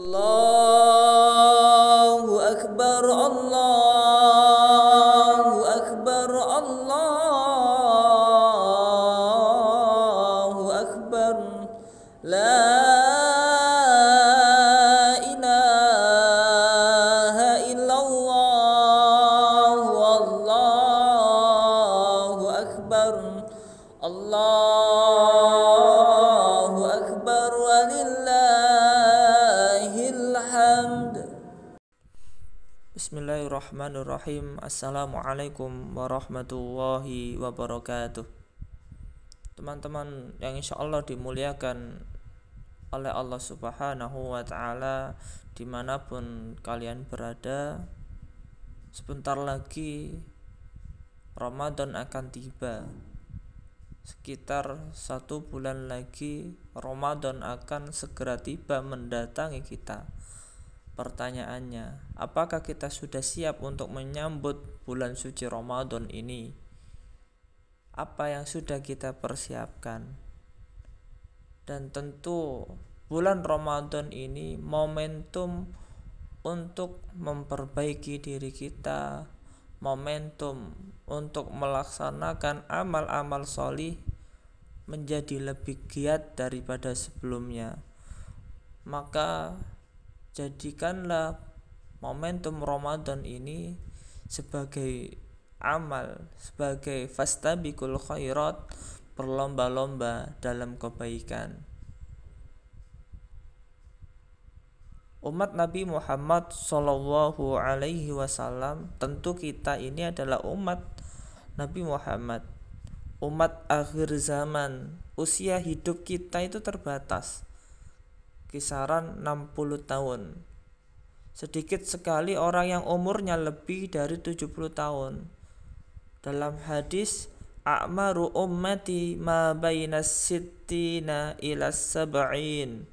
Allahu Bismillahirrahmanirrahim. Assalamualaikum warahmatullahi wabarakatuh. Teman-teman yang insya Allah dimuliakan oleh Allah subhanahu wa ta'ala Di mana pun kalian berada Sebentar lagi Ramadan akan tiba. Sekitar satu bulan lagi Ramadan akan segera tiba mendatangi kita Pertanyaannya, apakah kita sudah siap untuk menyambut bulan suci Ramadan ini? Apa yang sudah kita persiapkan? Dan tentu bulan Ramadan ini momentum untuk memperbaiki diri kita, momentum untuk melaksanakan amal-amal solih menjadi lebih giat daripada sebelumnya. Maka jadikanlah momentum Ramadan ini sebagai amal, sebagai fastabikul khairat, berlomba-lomba dalam kebaikan. Umat Nabi Muhammad Shallallahu Alaihi Wasallam tentu kita ini adalah umat Nabi Muhammad, umat akhir zaman. Usia hidup kita itu terbatas, kisaran 60 tahun. Sedikit sekali orang yang umurnya lebih dari 70 tahun. Dalam hadis A'maru ummati ma bainas sittina ila sab'in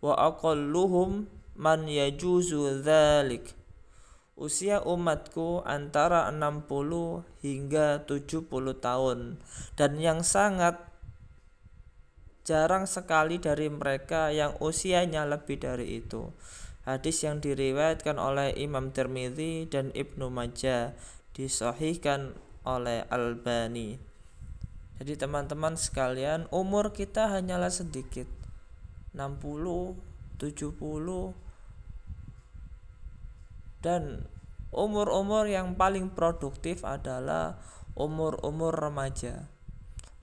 wa aqalluhum man yajuzu dzalik. Usia umatku antara 60 hingga 70 tahun dan yang sangat jarang sekali dari mereka yang usianya lebih dari itu. Hadis yang diriwayatkan oleh Imam Tirmidzi dan Ibnu Majah disahihkan oleh Albani. Jadi teman-teman sekalian, umur kita hanyalah sedikit. 60, 70 dan umur-umur yang paling produktif adalah umur-umur remaja.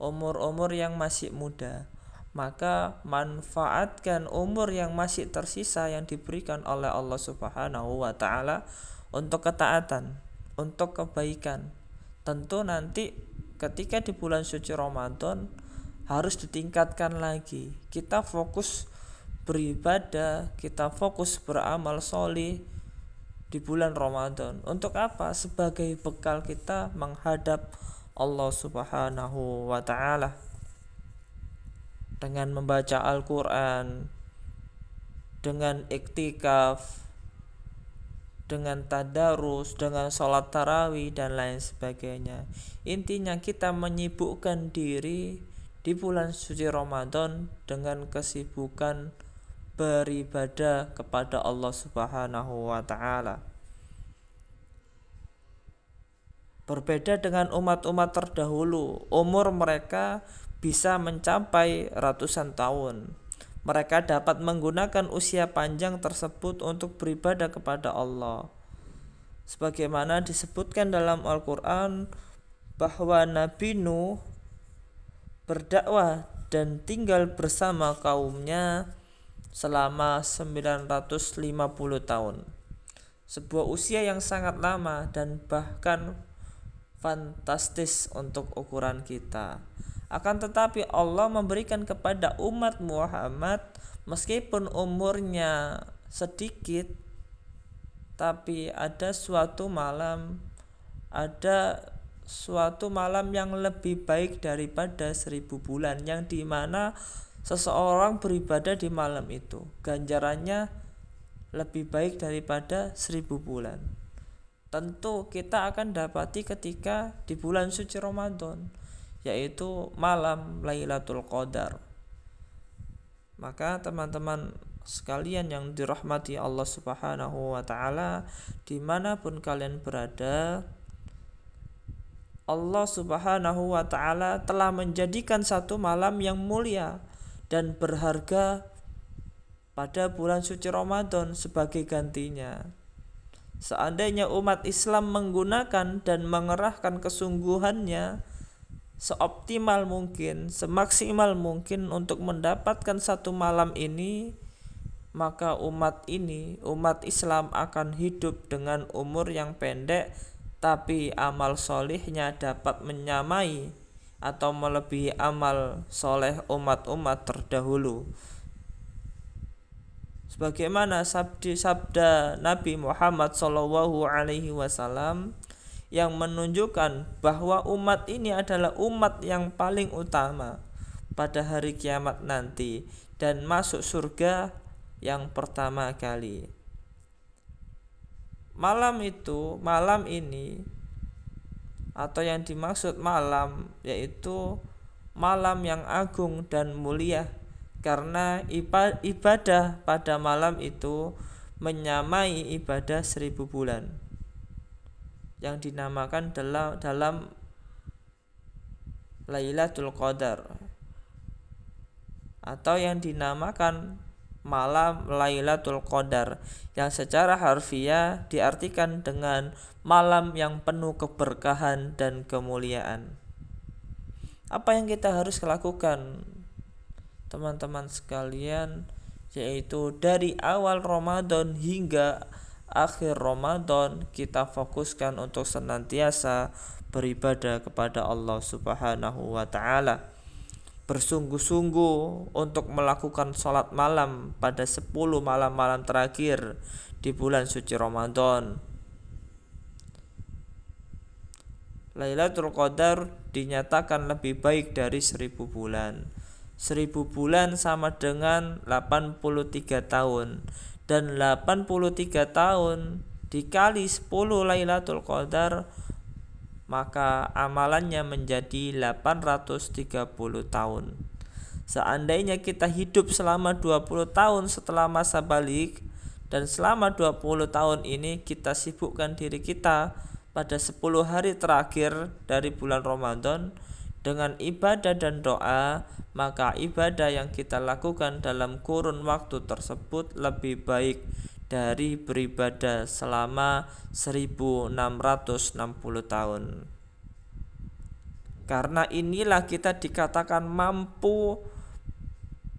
Umur-umur yang masih muda maka manfaatkan umur yang masih tersisa yang diberikan oleh Allah Subhanahu wa taala untuk ketaatan, untuk kebaikan. Tentu nanti ketika di bulan suci Ramadan harus ditingkatkan lagi. Kita fokus beribadah, kita fokus beramal solih di bulan Ramadan. Untuk apa? Sebagai bekal kita menghadap Allah Subhanahu wa taala dengan membaca Al-Quran, dengan iktikaf, dengan tadarus, dengan sholat tarawih dan lain sebagainya. Intinya kita menyibukkan diri di bulan suci Ramadan dengan kesibukan beribadah kepada Allah Subhanahu wa taala. Berbeda dengan umat-umat terdahulu, umur mereka bisa mencapai ratusan tahun. Mereka dapat menggunakan usia panjang tersebut untuk beribadah kepada Allah. Sebagaimana disebutkan dalam Al-Quran bahwa Nabi Nuh berdakwah dan tinggal bersama kaumnya selama 950 tahun. Sebuah usia yang sangat lama dan bahkan fantastis untuk ukuran kita. Akan tetapi Allah memberikan kepada umat Muhammad meskipun umurnya sedikit tapi ada suatu malam ada suatu malam yang lebih baik daripada seribu bulan yang di mana seseorang beribadah di malam itu. Ganjarannya lebih baik daripada seribu bulan. Tentu kita akan dapati ketika di bulan suci Ramadan yaitu malam Lailatul Qadar. Maka teman-teman sekalian yang dirahmati Allah Subhanahu wa Ta'ala, di mana pun kalian berada, Allah Subhanahu wa Ta'ala telah menjadikan satu malam yang mulia dan berharga pada bulan suci Ramadan sebagai gantinya. Seandainya umat Islam menggunakan dan mengerahkan kesungguhannya seoptimal mungkin, semaksimal mungkin untuk mendapatkan satu malam ini, maka umat ini, umat Islam akan hidup dengan umur yang pendek tapi amal solihnya dapat menyamai atau melebihi amal soleh umat-umat terdahulu. Sebagaimana sabda, sabda Nabi Muhammad Shallallahu Alaihi Wasallam yang menunjukkan bahwa umat ini adalah umat yang paling utama pada hari kiamat nanti dan masuk surga yang pertama kali. Malam itu malam ini atau yang dimaksud malam yaitu malam yang agung dan mulia karena ibadah pada malam itu menyamai ibadah seribu bulan yang dinamakan dalam dalam Lailatul Qadar atau yang dinamakan malam Lailatul Qadar yang secara harfiah diartikan dengan malam yang penuh keberkahan dan kemuliaan. Apa yang kita harus lakukan teman-teman sekalian yaitu dari awal Ramadan hingga akhir Ramadan kita fokuskan untuk senantiasa beribadah kepada Allah Subhanahu wa taala bersungguh-sungguh untuk melakukan sholat malam pada 10 malam-malam terakhir di bulan suci Ramadan. Lailatul Qadar dinyatakan lebih baik dari seribu bulan. Seribu bulan sama dengan 83 tahun dan 83 tahun dikali 10 Lailatul Qadar maka amalannya menjadi 830 tahun. Seandainya kita hidup selama 20 tahun setelah masa balik dan selama 20 tahun ini kita sibukkan diri kita pada 10 hari terakhir dari bulan Ramadan dengan ibadah dan doa, maka ibadah yang kita lakukan dalam kurun waktu tersebut lebih baik dari beribadah selama 1660 tahun. Karena inilah kita dikatakan mampu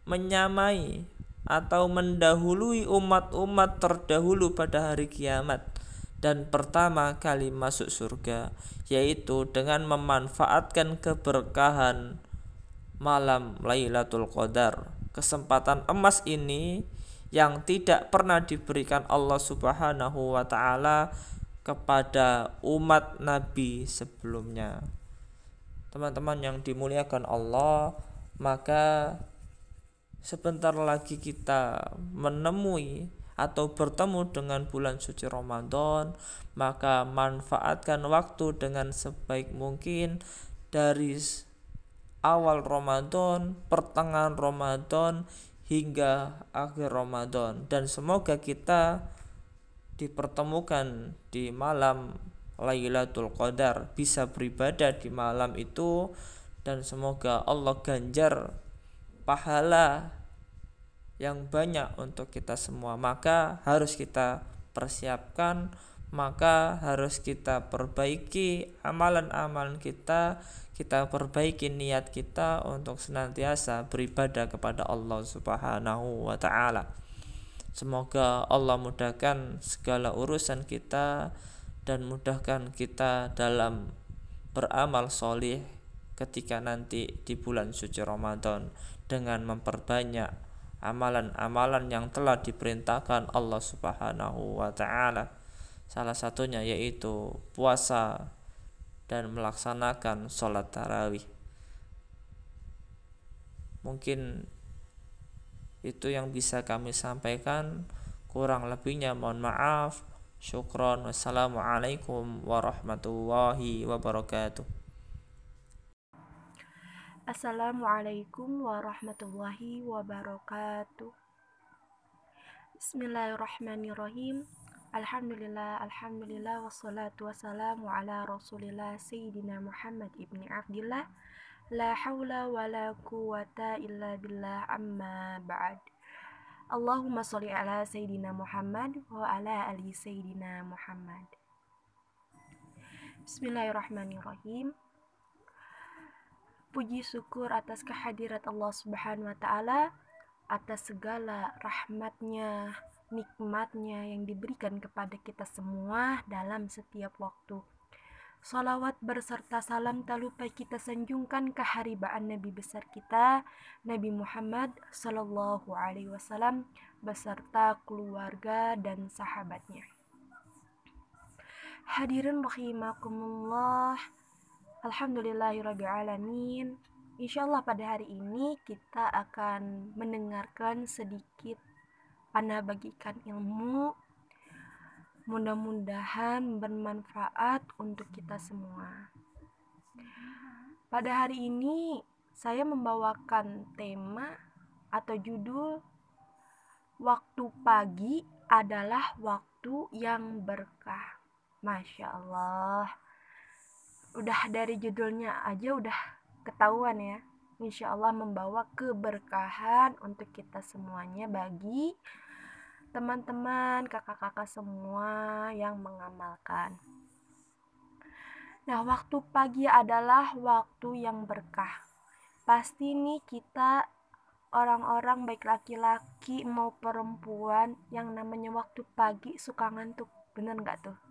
menyamai atau mendahului umat-umat terdahulu pada hari kiamat dan pertama kali masuk surga yaitu dengan memanfaatkan keberkahan malam Lailatul Qadar. Kesempatan emas ini yang tidak pernah diberikan Allah Subhanahu wa taala kepada umat nabi sebelumnya. Teman-teman yang dimuliakan Allah, maka sebentar lagi kita menemui atau bertemu dengan bulan suci Ramadan, maka manfaatkan waktu dengan sebaik mungkin dari awal Ramadan, pertengahan Ramadan hingga akhir Ramadan. Dan semoga kita dipertemukan di malam Lailatul Qadar. Bisa beribadah di malam itu dan semoga Allah ganjar pahala yang banyak untuk kita semua maka harus kita persiapkan maka harus kita perbaiki amalan-amalan kita kita perbaiki niat kita untuk senantiasa beribadah kepada Allah Subhanahu wa taala. Semoga Allah mudahkan segala urusan kita dan mudahkan kita dalam beramal solih ketika nanti di bulan suci Ramadan dengan memperbanyak amalan-amalan yang telah diperintahkan Allah Subhanahu wa taala. Salah satunya yaitu puasa dan melaksanakan sholat tarawih. Mungkin itu yang bisa kami sampaikan. Kurang lebihnya mohon maaf. Syukron. Wassalamualaikum warahmatullahi wabarakatuh. Assalamualaikum warahmatullahi wabarakatuh. Bismillahirrahmanirrahim. Alhamdulillah, alhamdulillah wassalatu wassalamu ala Rasulillah Sayyidina Muhammad ibni Abdillah. La haula wa la quwata illa billah amma ba'd. Allahumma sholli ala Sayyidina Muhammad wa ala ali Sayyidina Muhammad. Bismillahirrahmanirrahim. Puji syukur atas kehadirat Allah Subhanahu wa taala atas segala rahmatnya, nikmatnya yang diberikan kepada kita semua dalam setiap waktu. Salawat berserta salam tak lupa kita sanjungkan keharibaan Nabi besar kita, Nabi Muhammad Sallallahu Alaihi Wasallam beserta keluarga dan sahabatnya. Hadirin rahimakumullah, Alhamdulillahirrahmanirrahim. Insya Allah pada hari ini kita akan mendengarkan sedikit Ana bagikan ilmu mudah-mudahan bermanfaat untuk kita semua. Pada hari ini saya membawakan tema atau judul Waktu pagi adalah waktu yang berkah. Masya Allah. Udah dari judulnya aja udah ketahuan ya insya Allah membawa keberkahan untuk kita semuanya bagi teman-teman, kakak-kakak semua yang mengamalkan. Nah, waktu pagi adalah waktu yang berkah. Pasti nih kita orang-orang baik laki-laki mau perempuan yang namanya waktu pagi suka ngantuk. Bener nggak tuh?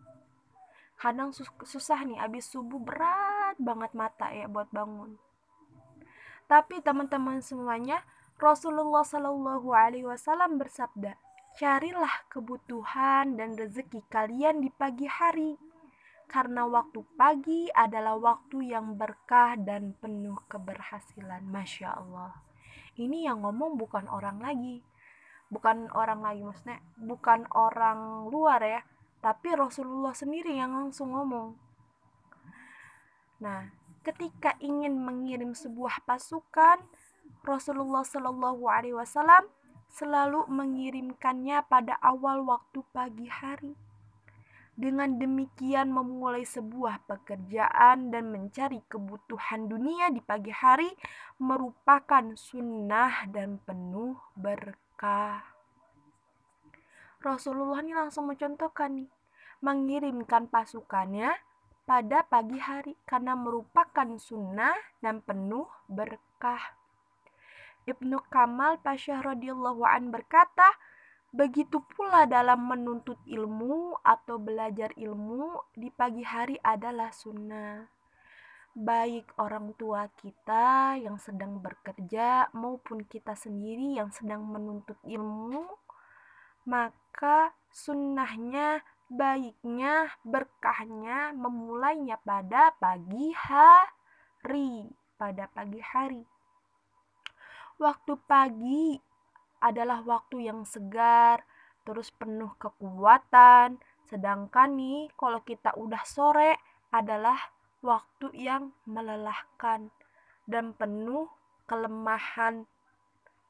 Kadang susah nih, abis subuh berat banget mata ya buat bangun. Tapi teman-teman semuanya, Rasulullah Shallallahu Alaihi Wasallam bersabda, carilah kebutuhan dan rezeki kalian di pagi hari, karena waktu pagi adalah waktu yang berkah dan penuh keberhasilan. Masya Allah. Ini yang ngomong bukan orang lagi, bukan orang lagi maksudnya, bukan orang luar ya, tapi Rasulullah sendiri yang langsung ngomong. Nah, ketika ingin mengirim sebuah pasukan, Rasulullah Shallallahu Alaihi Wasallam selalu mengirimkannya pada awal waktu pagi hari. Dengan demikian memulai sebuah pekerjaan dan mencari kebutuhan dunia di pagi hari merupakan sunnah dan penuh berkah. Rasulullah ini langsung mencontohkan nih, mengirimkan pasukannya pada pagi hari karena merupakan sunnah dan penuh berkah. Ibnu Kamal Pasyah radhiyallahu an berkata, begitu pula dalam menuntut ilmu atau belajar ilmu di pagi hari adalah sunnah. Baik orang tua kita yang sedang bekerja maupun kita sendiri yang sedang menuntut ilmu, maka sunnahnya baiknya berkahnya memulainya pada pagi hari. Pada pagi hari. Waktu pagi adalah waktu yang segar terus penuh kekuatan. Sedangkan nih kalau kita udah sore adalah waktu yang melelahkan dan penuh kelemahan.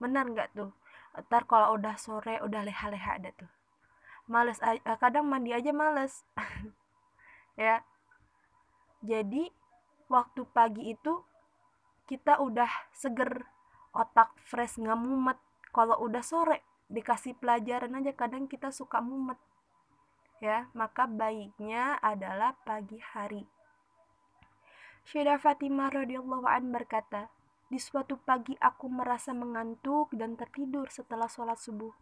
Benar nggak tuh? Ntar kalau udah sore udah leha-leha ada tuh males eh, kadang mandi aja males. Ya. Jadi waktu pagi itu kita udah seger otak fresh nggak mumet. Kalau udah sore dikasih pelajaran aja kadang kita suka mumet. Ya maka baiknya adalah pagi hari. Syeda Fatimah radhiyallahu an berkata, di suatu pagi aku merasa mengantuk dan tertidur setelah sholat subuh.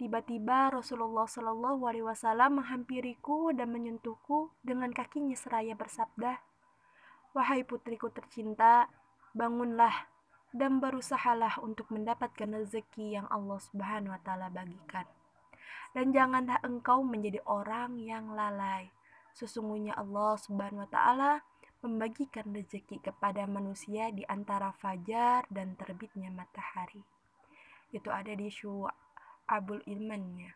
Tiba-tiba Rasulullah Shallallahu Alaihi Wasallam menghampiriku dan menyentuhku dengan kakinya seraya bersabda, Wahai putriku tercinta, bangunlah dan berusahalah untuk mendapatkan rezeki yang Allah Subhanahu wa taala bagikan. Dan janganlah engkau menjadi orang yang lalai. Sesungguhnya Allah Subhanahu wa taala membagikan rezeki kepada manusia di antara fajar dan terbitnya matahari. Itu ada di Syu'a Abul Ilmannya.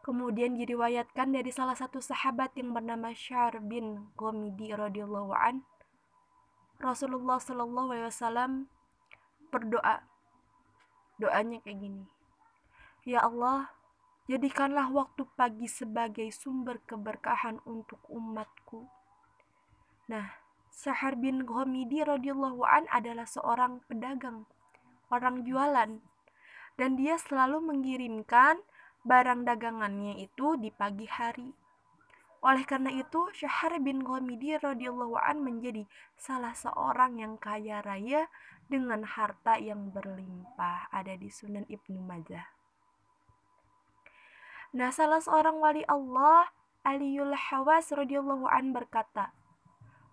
Kemudian diriwayatkan dari salah satu sahabat yang bernama Syar bin Ghamidi radhiyallahu an Rasulullah Shallallahu alaihi wasallam berdoa. Doanya kayak gini. Ya Allah, jadikanlah waktu pagi sebagai sumber keberkahan untuk umatku. Nah, Sahar bin Ghamidi radhiyallahu an adalah seorang pedagang, orang jualan. Dan dia selalu mengirimkan barang dagangannya itu di pagi hari. Oleh karena itu, Syahar bin Ghamidi radhiyallahu an menjadi salah seorang yang kaya raya dengan harta yang berlimpah ada di Sunan Ibnu Majah. Nah, salah seorang wali Allah, Aliyul Hawas radhiyallahu an berkata,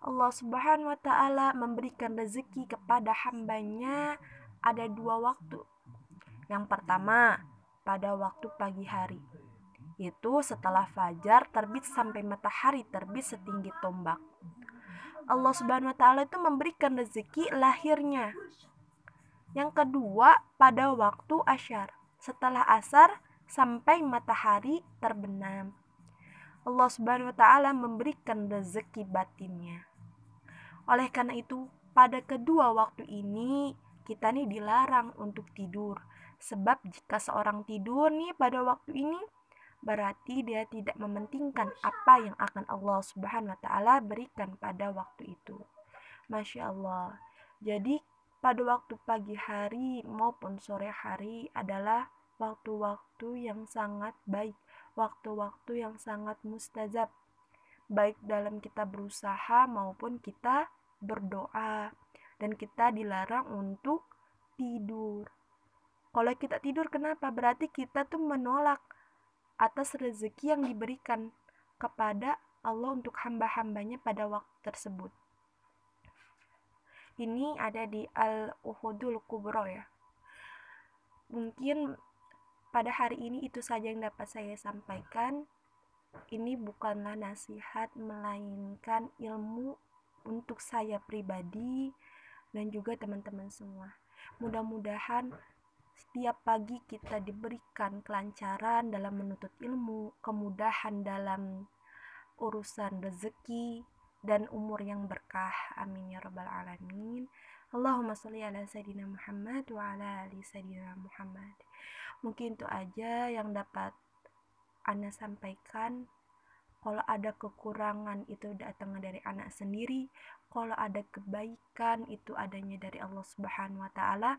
Allah Subhanahu wa taala memberikan rezeki kepada hambanya ada dua waktu. Yang pertama, pada waktu pagi hari itu setelah fajar terbit sampai matahari terbit setinggi tombak. Allah Subhanahu wa taala itu memberikan rezeki lahirnya. Yang kedua, pada waktu asyar, setelah asar sampai matahari terbenam. Allah Subhanahu wa taala memberikan rezeki batinnya. Oleh karena itu, pada kedua waktu ini kita nih dilarang untuk tidur. Sebab jika seorang tidur nih pada waktu ini berarti dia tidak mementingkan apa yang akan Allah Subhanahu wa taala berikan pada waktu itu. Masya Allah. Jadi pada waktu pagi hari maupun sore hari adalah waktu-waktu yang sangat baik, waktu-waktu yang sangat mustajab, baik dalam kita berusaha maupun kita berdoa, dan kita dilarang untuk tidur. Kalau kita tidur, kenapa? Berarti kita tuh menolak atas rezeki yang diberikan kepada Allah untuk hamba-hambanya pada waktu tersebut. Ini ada di Al-Uhudul Kubro ya. Mungkin pada hari ini itu saja yang dapat saya sampaikan. Ini bukanlah nasihat melainkan ilmu untuk saya pribadi dan juga teman-teman semua. Mudah-mudahan setiap pagi kita diberikan kelancaran dalam menuntut ilmu, kemudahan dalam urusan rezeki, dan umur yang berkah. Amin ya rabbal alamin. Allahumma sholli ala sayyidina Muhammad wa ala ali sayyidina Muhammad. Mungkin itu aja yang dapat Anda sampaikan. Kalau ada kekurangan itu datang dari anak sendiri, kalau ada kebaikan itu adanya dari Allah Subhanahu wa taala.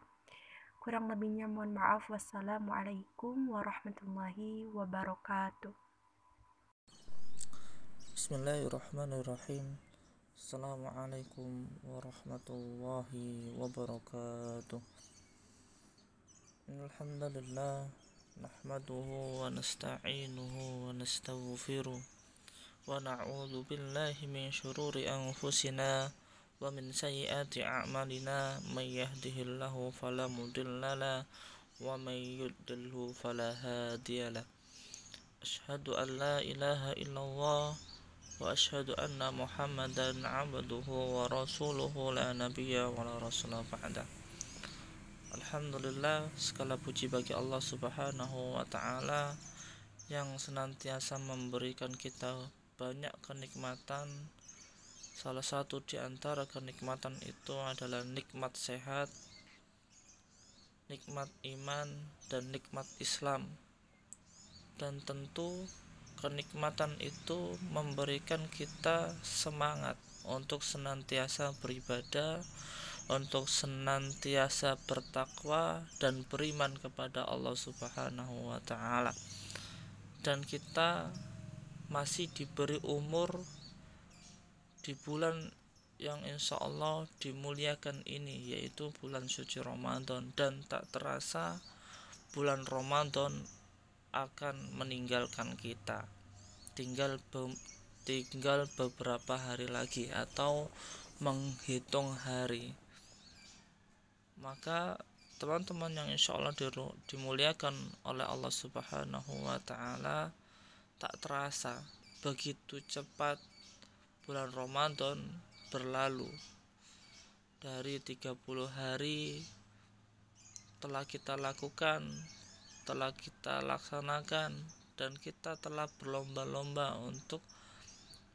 Kurang lebihnya mohon maaf. Wassalamualaikum warahmatullahi wabarakatuh. Bismillahirrahmanirrahim. Assalamualaikum warahmatullahi wabarakatuh. Alhamdulillah nahmaduhu wa nasta'inuhu wa nastaghfiruh wa na'udzu billahi ومن سيئات أعمالنا من يهده الله فلا مضل له ومن يضلله فلا هادي له أشهد أن لا إله إلا الله وأشهد أن محمدا عبده ورسوله لا نبي ولا رسول بعده Alhamdulillah segala puji bagi Allah Subhanahu wa taala yang senantiasa memberikan kita banyak kenikmatan Salah satu di antara kenikmatan itu adalah nikmat sehat, nikmat iman, dan nikmat Islam. Dan tentu kenikmatan itu memberikan kita semangat untuk senantiasa beribadah, untuk senantiasa bertakwa dan beriman kepada Allah Subhanahu wa taala. Dan kita masih diberi umur di bulan yang insya Allah dimuliakan ini yaitu bulan suci Ramadan. Dan tak terasa bulan Ramadan akan meninggalkan kita. Tinggal be tinggal beberapa hari lagi atau menghitung hari. Maka teman-teman yang insya Allah dimuliakan oleh Allah Subhanahu wa Ta'ala tak terasa begitu cepat bulan Ramadan berlalu. Dari 30 hari telah kita lakukan telah kita laksanakan dan kita telah berlomba-lomba untuk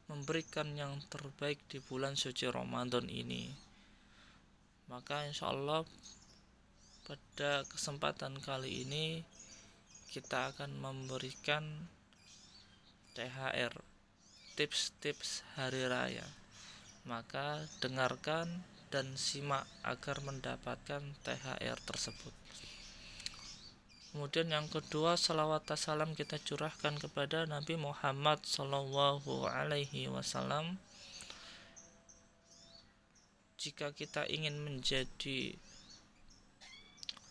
memberikan yang terbaik di bulan suci Ramadan ini. Maka insya Allah pada kesempatan kali ini kita akan memberikan THR tips-tips hari raya maka dengarkan dan simak agar mendapatkan THR tersebut Kemudian yang kedua salawat salam kita curahkan kepada Nabi Muhammad Sallallahu Alaihi Wasallam. Jika kita ingin menjadi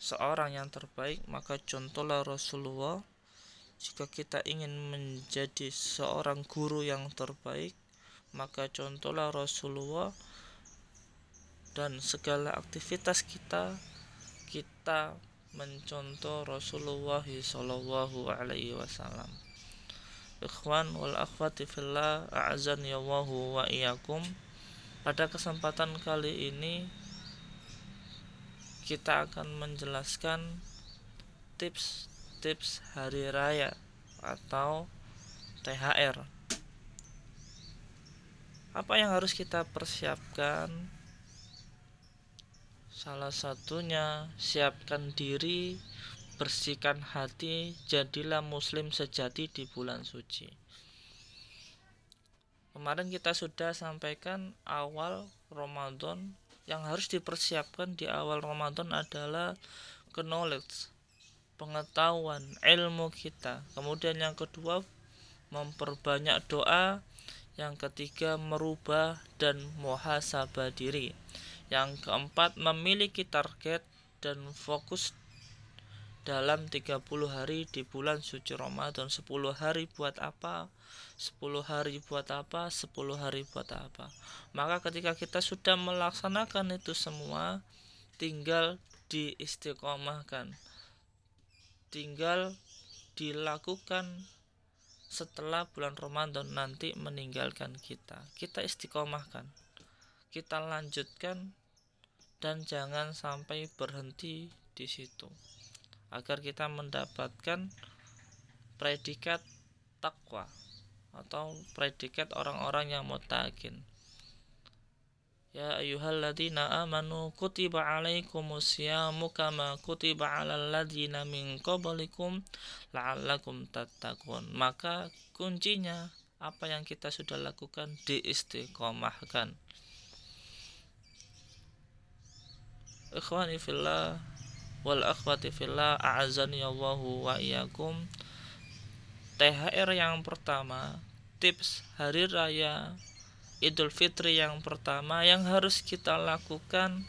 seorang yang terbaik, maka contohlah Rasulullah. Jika kita ingin menjadi seorang guru yang terbaik, maka contohlah Rasulullah dan segala aktivitas kita kita mencontoh Rasulullah sallallahu alaihi wasallam. Ikhwan wal akhwati fillah a'azan ya wa iyyakum. Pada kesempatan kali ini kita akan menjelaskan tips-tips hari raya atau THR. Apa yang harus kita persiapkan Salah satunya, siapkan diri, bersihkan hati, jadilah muslim sejati di bulan suci. Kemarin kita sudah sampaikan awal Ramadan yang harus dipersiapkan di awal Ramadan adalah knowledge, pengetahuan, ilmu kita. Kemudian yang kedua, memperbanyak doa. Yang ketiga, merubah dan muhasabah diri. Yang keempat, memiliki target dan fokus dalam 30 hari di bulan suci Ramadan 10 hari buat apa 10 hari buat apa 10 hari buat apa maka ketika kita sudah melaksanakan itu semua tinggal diistiqomahkan tinggal dilakukan setelah bulan Ramadan nanti meninggalkan kita. Kita istiqomahkan kita lanjutkan dan jangan sampai berhenti di situ. Agar kita mendapatkan predikat takwa atau predikat orang-orang yang mutakin Ya ayyuhalladzina amanu kutiba alaikumus syamu kama kutiba alal ladzina min qablikum la'allakum tattaqun. Maka kuncinya apa yang kita sudah lakukan diistiqomahkan. ikhwani fillah wal akhwati fillah a'azani Allahu wa iyyakum THR yang pertama tips hari raya Idul Fitri yang pertama yang harus kita lakukan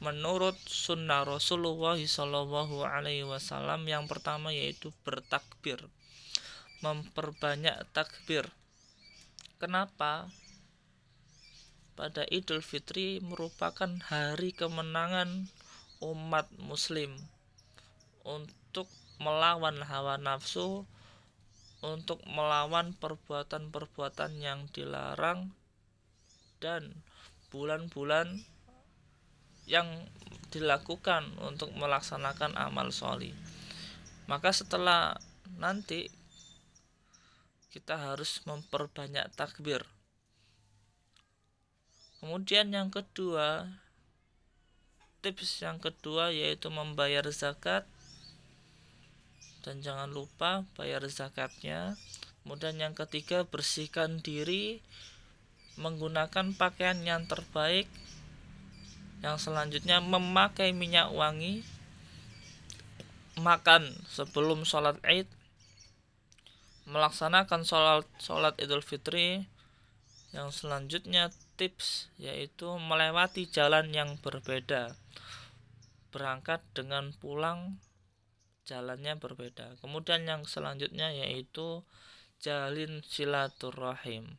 menurut sunnah Rasulullah Shallallahu Alaihi Wasallam yang pertama yaitu bertakbir, memperbanyak takbir. Kenapa? pada Idul Fitri merupakan hari kemenangan umat muslim untuk melawan hawa nafsu untuk melawan perbuatan-perbuatan yang dilarang dan bulan-bulan yang dilakukan untuk melaksanakan amal soli. Maka setelah nanti kita harus memperbanyak takbir Kemudian yang kedua, tips yang kedua yaitu membayar zakat dan jangan lupa bayar zakatnya. Kemudian yang ketiga, bersihkan diri menggunakan pakaian yang terbaik. Yang selanjutnya memakai minyak wangi. Makan sebelum sholat Id. Melaksanakan sholat, sholat Idul Fitri. Yang selanjutnya tips yaitu melewati jalan yang berbeda. Berangkat dengan pulang jalannya berbeda. Kemudian yang selanjutnya yaitu jalin silaturahim.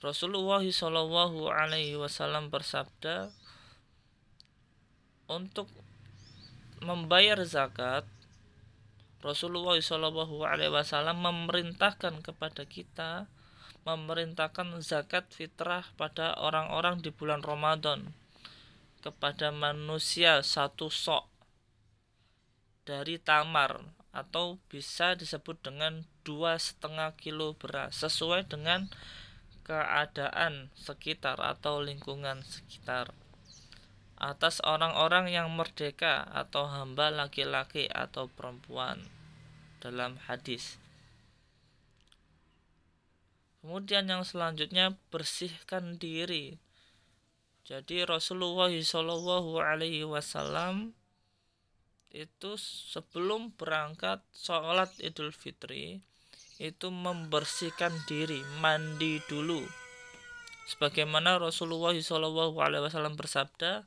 Rasulullah Shallallahu Alaihi Wasallam bersabda untuk membayar zakat Rasulullah Shallallahu Alaihi Wasallam memerintahkan kepada kita memerintahkan zakat fitrah pada orang-orang di bulan Ramadan kepada manusia satu sok dari tamar atau bisa disebut dengan dua setengah kilo beras sesuai dengan keadaan sekitar atau lingkungan sekitar atas orang-orang yang merdeka atau hamba laki-laki atau perempuan dalam hadis. Kemudian yang selanjutnya bersihkan diri. Jadi Rasulullah Shallallahu Alaihi Wasallam itu sebelum berangkat sholat Idul Fitri itu membersihkan diri, mandi dulu. Sebagaimana Rasulullah Shallallahu Alaihi Wasallam bersabda,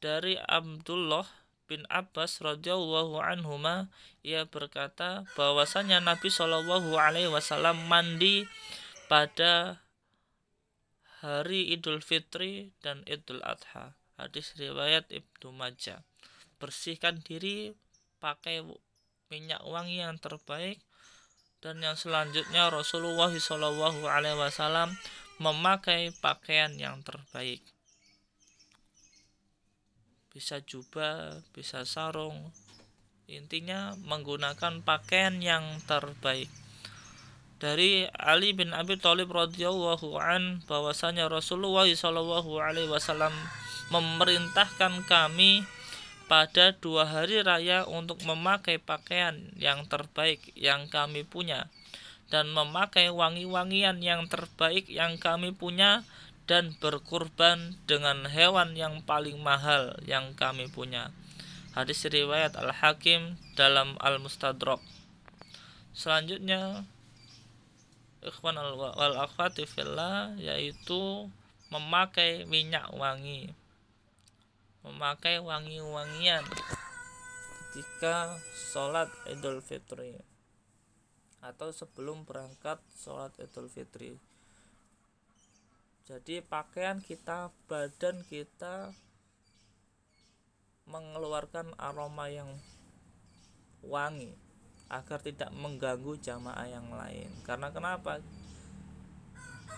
dari Abdullah bin Abbas radhiyallahu anhuma ia berkata bahwasanya Nabi Shallallahu alaihi wasallam mandi pada hari Idul Fitri dan Idul Adha. Hadis riwayat Ibnu Majah. Bersihkan diri pakai minyak wangi yang terbaik dan yang selanjutnya Rasulullah Shallallahu alaihi wasallam memakai pakaian yang terbaik bisa jubah, bisa sarung. Intinya menggunakan pakaian yang terbaik. Dari Ali bin Abi Thalib radhiyallahu an bahwasanya Rasulullah shallallahu alaihi wasallam memerintahkan kami pada dua hari raya untuk memakai pakaian yang terbaik yang kami punya dan memakai wangi-wangian yang terbaik yang kami punya dan berkurban dengan hewan yang paling mahal yang kami punya. Hadis riwayat Al-Hakim dalam Al-Mustadrak. Selanjutnya ikhwan wal akhwati fillah yaitu memakai minyak wangi. Memakai wangi-wangian ketika sholat Idul Fitri atau sebelum berangkat sholat Idul Fitri jadi pakaian kita badan kita mengeluarkan aroma yang wangi agar tidak mengganggu jamaah yang lain karena kenapa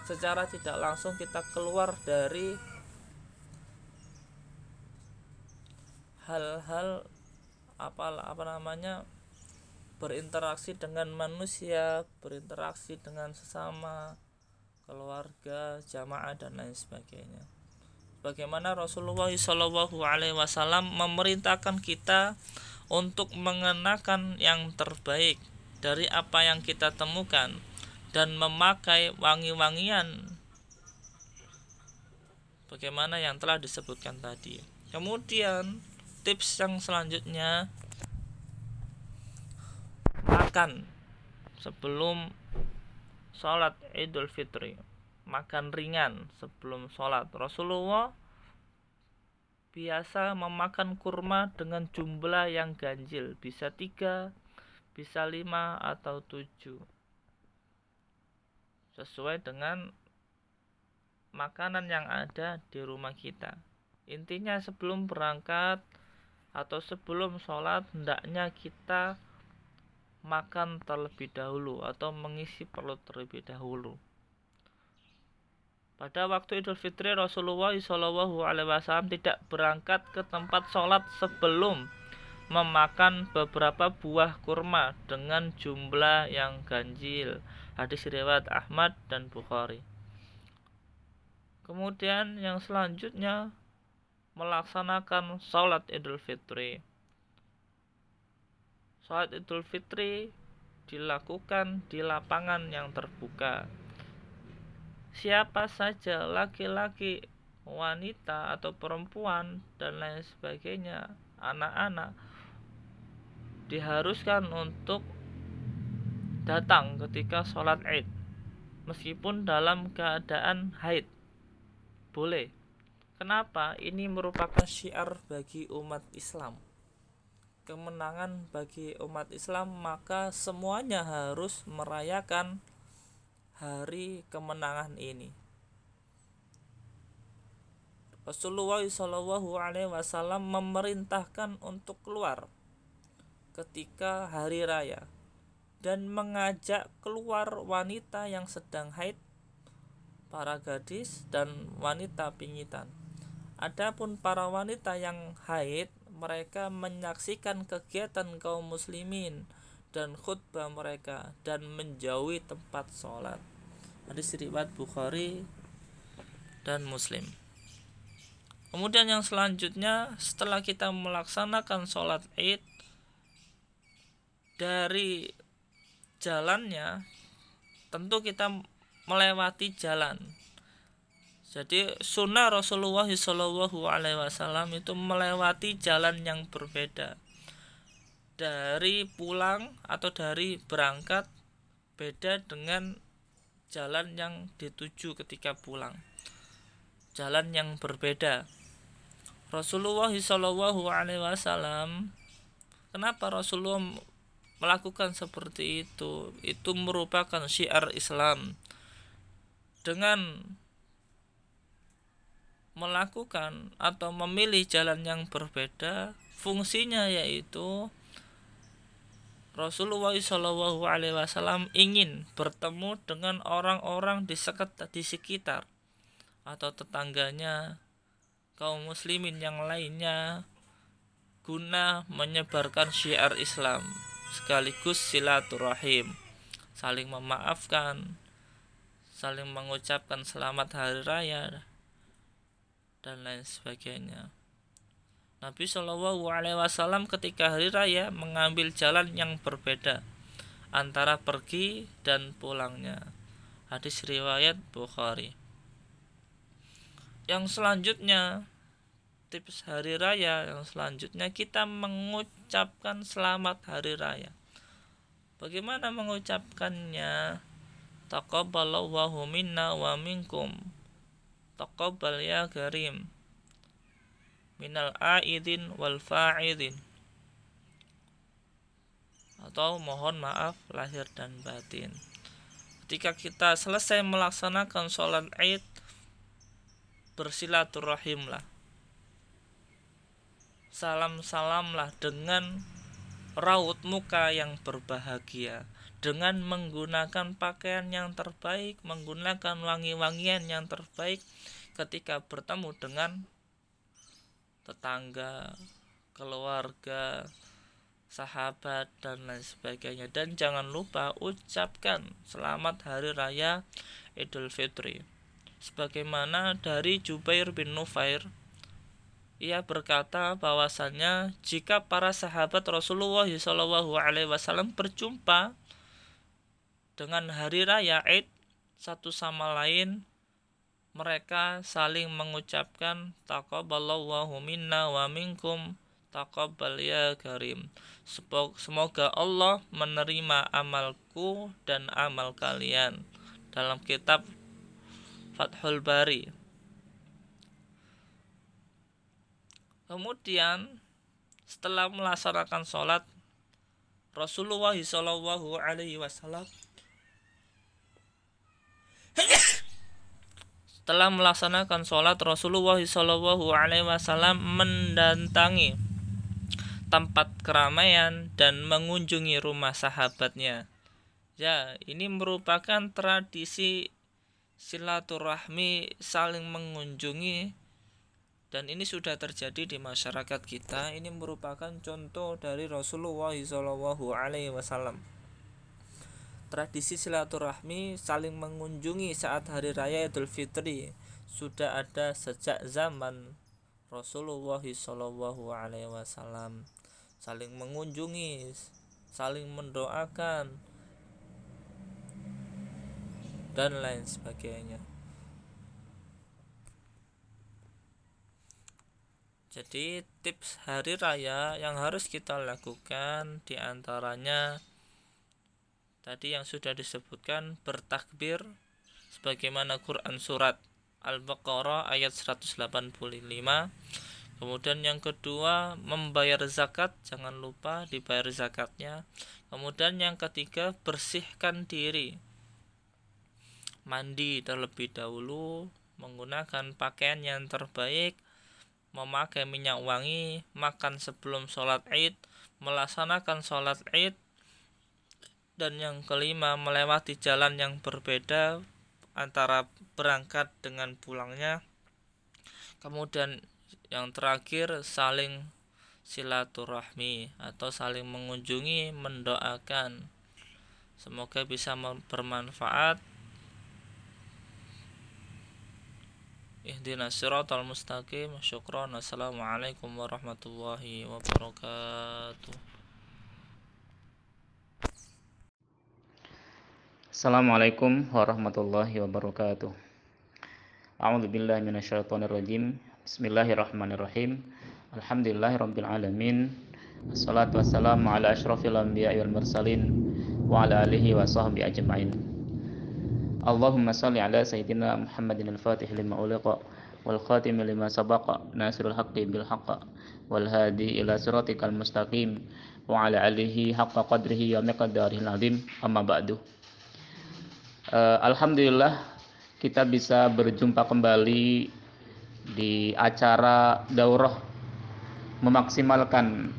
secara tidak langsung kita keluar dari hal-hal apa apa namanya berinteraksi dengan manusia berinteraksi dengan sesama keluarga, jamaah dan lain sebagainya. Bagaimana Rasulullah Shallallahu Alaihi Wasallam memerintahkan kita untuk mengenakan yang terbaik dari apa yang kita temukan dan memakai wangi-wangian. Bagaimana yang telah disebutkan tadi. Kemudian tips yang selanjutnya. Makan sebelum sholat idul fitri. Makan ringan sebelum sholat. Rasulullah biasa memakan kurma dengan jumlah yang ganjil bisa tiga bisa lima atau tujuh sesuai dengan makanan yang ada di rumah kita intinya sebelum berangkat atau sebelum sholat hendaknya kita makan terlebih dahulu atau mengisi perut terlebih dahulu. Pada waktu Idul Fitri Rasulullah Shallallahu Alaihi Wasallam tidak berangkat ke tempat sholat sebelum memakan beberapa buah kurma dengan jumlah yang ganjil. Hadis riwayat Ahmad dan Bukhari. Kemudian yang selanjutnya melaksanakan sholat Idul Fitri. Sholat Idul Fitri dilakukan di lapangan yang terbuka. Siapa saja laki-laki, wanita atau perempuan dan lain sebagainya, anak-anak diharuskan untuk datang ketika sholat id meskipun dalam keadaan haid. Boleh. Kenapa? Ini merupakan syiar bagi umat Islam. Kemenangan bagi umat Islam maka semuanya harus merayakan hari kemenangan ini. Rasulullah Shallallahu Alaihi Wasallam memerintahkan untuk keluar ketika hari raya dan mengajak keluar wanita yang sedang haid, para gadis dan wanita pingitan. Adapun para wanita yang haid mereka menyaksikan kegiatan kaum muslimin dan khutbah mereka dan menjauhi tempat sholat. Hadis riwayat Bukhari dan Muslim. kemudian yang selanjutnya setelah kita melaksanakan sholat id dari jalannya tentu kita melewati jalan jadi sunnah Rasulullah Shallallahu Alaihi Wasallam itu melewati jalan yang berbeda dari pulang atau dari berangkat beda dengan jalan yang dituju ketika pulang. Jalan yang berbeda. Rasulullah Shallallahu Alaihi Wasallam kenapa Rasulullah melakukan seperti itu? Itu merupakan syiar Islam. Dengan melakukan atau memilih jalan yang berbeda fungsinya yaitu Rasulullah Shallallahu Alaihi Wasallam ingin bertemu dengan orang-orang di sekitar, di sekitar atau tetangganya kaum muslimin yang lainnya guna menyebarkan syiar Islam sekaligus silaturahim saling memaafkan saling mengucapkan selamat hari raya dan lain sebagainya. Nabi Shallallahu Alaihi Wasallam ketika hari raya mengambil jalan yang berbeda antara pergi dan pulangnya. Hadis riwayat Bukhari. Yang selanjutnya tips hari raya yang selanjutnya kita mengucapkan selamat hari raya. Bagaimana mengucapkannya? Taqabbalallahu minna wa minkum taqabbal ya karim minal aidin wal fa'idin. Atau mohon maaf lahir dan batin. Ketika kita selesai melaksanakan sholat id bersilaturahimlah. Salam-salamlah dengan raut muka yang berbahagia. Dengan menggunakan pakaian yang terbaik, menggunakan wangi-wangian yang terbaik ketika bertemu dengan tetangga, keluarga, sahabat dan lain sebagainya. Dan jangan lupa ucapkan selamat hari raya Idul Fitri. Sebagaimana dari Jubair bin Nufair ia berkata bahwasannya jika para sahabat Rasulullah SAW berjumpa dengan hari raya Id satu sama lain mereka saling mengucapkan taqabbalallahu minna wa minkum taqabbal ya karim. Semoga Allah menerima amalku dan amal kalian. Dalam kitab Fathul Bari. Kemudian setelah melaksanakan sholat Rasulullah Shallallahu Alaihi Wasallam Setelah melaksanakan sholat Rasulullah Shallallahu Alaihi Wasallam mendatangi tempat keramaian dan mengunjungi rumah sahabatnya. Ya, ini merupakan tradisi silaturahmi saling mengunjungi dan ini sudah terjadi di masyarakat kita. Ini merupakan contoh dari Rasulullah Shallallahu Alaihi Wasallam tradisi silaturahmi saling mengunjungi saat hari raya Idul Fitri. Sudah ada sejak zaman Rasulullah Shallallahu Alaihi Wasallam. Saling mengunjungi saling mendoakan dan lain sebagainya. Jadi tips hari raya yang harus kita lakukan di antaranya tadi yang sudah disebutkan bertakbir sebagaimana Quran surat Al-Baqarah ayat 185 kemudian yang kedua membayar zakat jangan lupa dibayar zakatnya. Kemudian yang ketiga bersihkan diri. Mandi terlebih dahulu menggunakan pakaian yang terbaik memakai minyak wangi makan sebelum sholat id melaksanakan sholat id dan yang kelima, melewati jalan yang berbeda antara berangkat dengan pulangnya. Kemudian yang terakhir, saling silaturahmi atau saling mengunjungi, mendoakan. Semoga bisa bermanfaat. Ihdinas siratal mustaqim. Syukran. Assalamualaikum warahmatullahi wabarakatuh. Assalamualaikum warahmatullahi wabarakatuh. A'udzu billahi minasyaitonir rajim. Bismillahirrahmanirrahim. Alhamdulillahirabbil alamin. Wassalatu wassalamu ala asyrafil anbiya'i wal mursalin wa ala alihi wa sahbihi ajma'in. Allahumma salli ala sayyidina Muhammadin al-Fatih lima uliqa wal khatim lima sabaqa nasirul haqqi bil wal hadi ila siratikal mustaqim wa ala alihi haqqa qadrihi wa al-azim amma ba'du uh, Alhamdulillah kita bisa berjumpa kembali di acara daurah memaksimalkan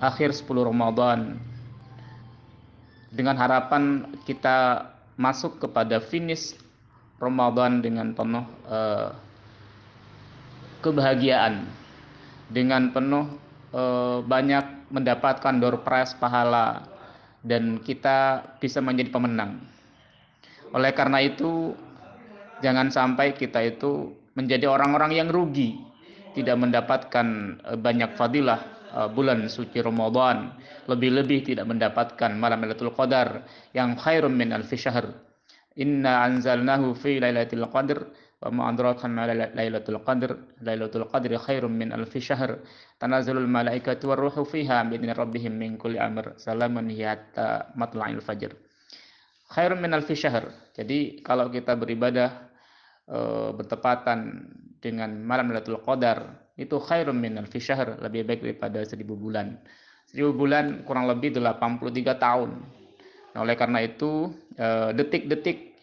akhir 10 Ramadan. Dengan harapan kita masuk kepada finish Ramadan dengan penuh uh, kebahagiaan. Dengan penuh uh, banyak mendapatkan door prize pahala dan kita bisa menjadi pemenang oleh karena itu, jangan sampai kita itu menjadi orang-orang yang rugi, tidak mendapatkan eh, banyak fadilah eh, bulan suci Ramadan, lebih-lebih tidak mendapatkan malam Lailatul Qadar yang khairum min alfi syahr. Inna anzalnahu fi lailatul qadr wa ma adraka ma lailatul qadr. Lailatul qadri khairum min alfi syahr. Tanazzalul malaikatu warruhu fiha bi rabbihim min kulli amr. Salamun hatta matla'il fajr khairun min alfi syahr. Jadi kalau kita beribadah e, bertepatan dengan malam Lailatul Qadar itu khairun min alfi syahr, lebih baik daripada seribu bulan. Seribu bulan kurang lebih 83 tahun. Nah, oleh karena itu eh, detik-detik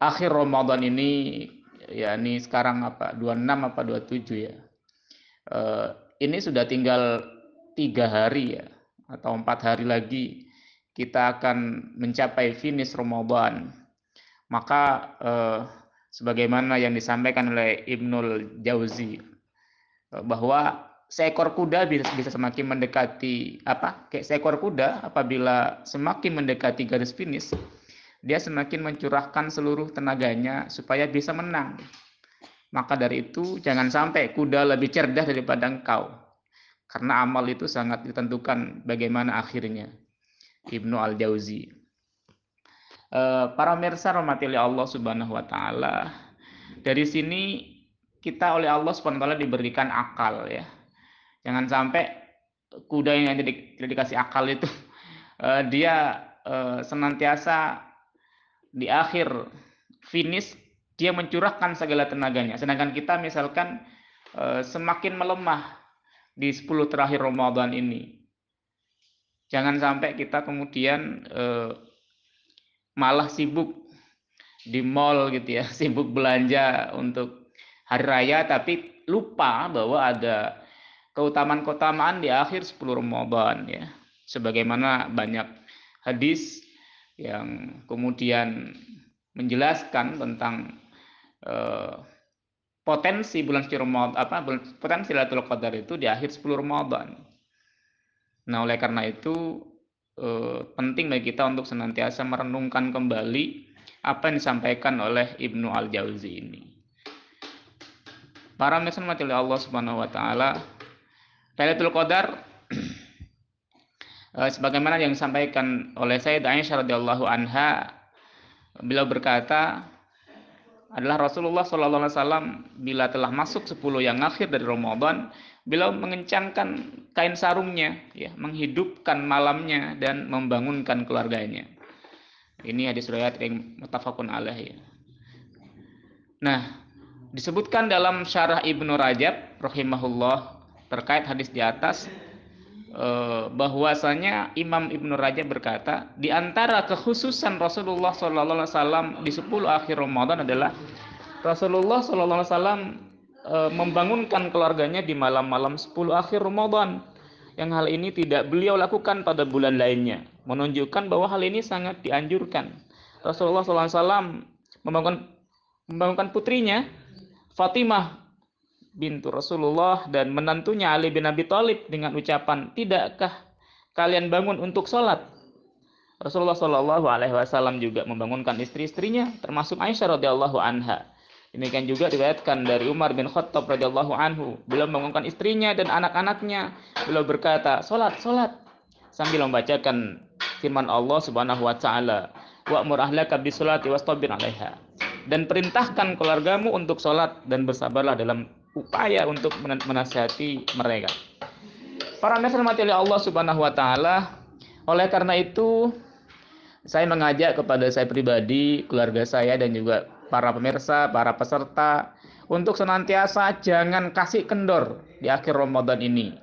akhir Ramadan ini ya ini sekarang apa 26 apa 27 ya. E, ini sudah tinggal tiga hari ya atau empat hari lagi kita akan mencapai finish Ramadan. Maka eh, sebagaimana yang disampaikan oleh Ibnul Jauzi eh, bahwa seekor kuda bisa, bisa semakin mendekati apa? Kayak seekor kuda apabila semakin mendekati garis finish, dia semakin mencurahkan seluruh tenaganya supaya bisa menang. Maka dari itu jangan sampai kuda lebih cerdas daripada engkau. Karena amal itu sangat ditentukan bagaimana akhirnya. Ibnu Al-Jauzi. Uh, para mirsa rahmati Allah Subhanahu wa taala. Dari sini kita oleh Allah Subhanahu wa taala diberikan akal ya. Jangan sampai kuda yang tidak dikasih akal itu uh, dia uh, senantiasa di akhir finish dia mencurahkan segala tenaganya. Sedangkan kita misalkan semakin melemah di 10 terakhir Ramadan ini Jangan sampai kita kemudian eh, malah sibuk di mall gitu ya, sibuk belanja untuk hari raya tapi lupa bahwa ada keutamaan-keutamaan di akhir 10 Ramadan ya. Sebagaimana banyak hadis yang kemudian menjelaskan tentang eh, potensi bulan Ramadan apa potensi Lailatul Qadar itu di akhir 10 Ramadan. Nah, oleh karena itu eh, penting bagi kita untuk senantiasa merenungkan kembali apa yang disampaikan oleh Ibnu Al-Jauzi ini. Para mesan mati Allah Subhanahu wa taala, Lailatul Qadar eh, sebagaimana yang disampaikan oleh Sayyidah Aisyah radhiyallahu anha beliau berkata adalah Rasulullah wasallam bila telah masuk 10 yang akhir dari Ramadan beliau mengencangkan kain sarungnya, ya, menghidupkan malamnya dan membangunkan keluarganya. Ini hadis riwayat yang mutafakun alaih. Ya. Nah, disebutkan dalam syarah Ibnu Rajab rahimahullah terkait hadis di atas eh, bahwasanya Imam Ibnu Rajab berkata di antara kekhususan Rasulullah SAW di 10 akhir Ramadan adalah Rasulullah SAW e, membangunkan keluarganya di malam-malam 10 akhir Ramadan. Yang hal ini tidak beliau lakukan pada bulan lainnya. Menunjukkan bahwa hal ini sangat dianjurkan. Rasulullah SAW membangun membangunkan putrinya Fatimah bintu Rasulullah dan menantunya Ali bin Abi Thalib dengan ucapan tidakkah kalian bangun untuk sholat? Rasulullah Wasallam juga membangunkan istri-istrinya termasuk Aisyah radhiyallahu anha Demikian juga diriwayatkan dari Umar bin Khattab radhiyallahu anhu, beliau mengumumkan istrinya dan anak-anaknya. Beliau berkata, "Salat, salat." Sambil membacakan firman Allah Subhanahu wa taala, "Wa'mur ahlaka bisolati wastabir 'alaiha." Dan perintahkan keluargamu untuk salat dan bersabarlah dalam upaya untuk menasihati mereka. Para nafsu oleh Allah Subhanahu wa taala, oleh karena itu saya mengajak kepada saya pribadi, keluarga saya dan juga para pemirsa, para peserta untuk senantiasa jangan kasih kendor di akhir Ramadan ini.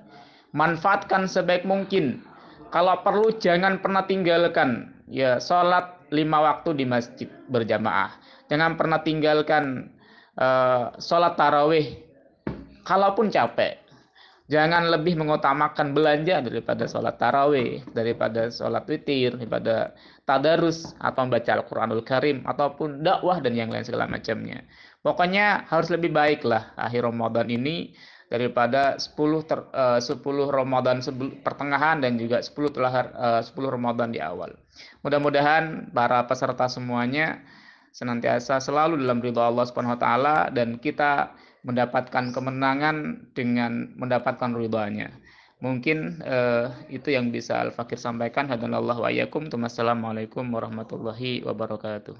Manfaatkan sebaik mungkin. Kalau perlu jangan pernah tinggalkan ya sholat lima waktu di masjid berjamaah. Jangan pernah tinggalkan uh, sholat tarawih. Kalaupun capek, jangan lebih mengutamakan belanja daripada sholat tarawih, daripada sholat witir, daripada tadarus atau membaca Al-Quranul Karim ataupun dakwah dan yang lain segala macamnya. Pokoknya harus lebih baik lah akhir Ramadan ini daripada 10 ter, uh, 10 Ramadan pertengahan dan juga 10 telah uh, 10 Ramadan di awal. Mudah-mudahan para peserta semuanya senantiasa selalu dalam ridho Allah Subhanahu wa taala dan kita mendapatkan kemenangan dengan mendapatkan ridhonya. Mungkin uh, itu yang bisa Al-Fakir sampaikan. Hadanallahu wa iyyakum. Wassalamualaikum warahmatullahi wabarakatuh.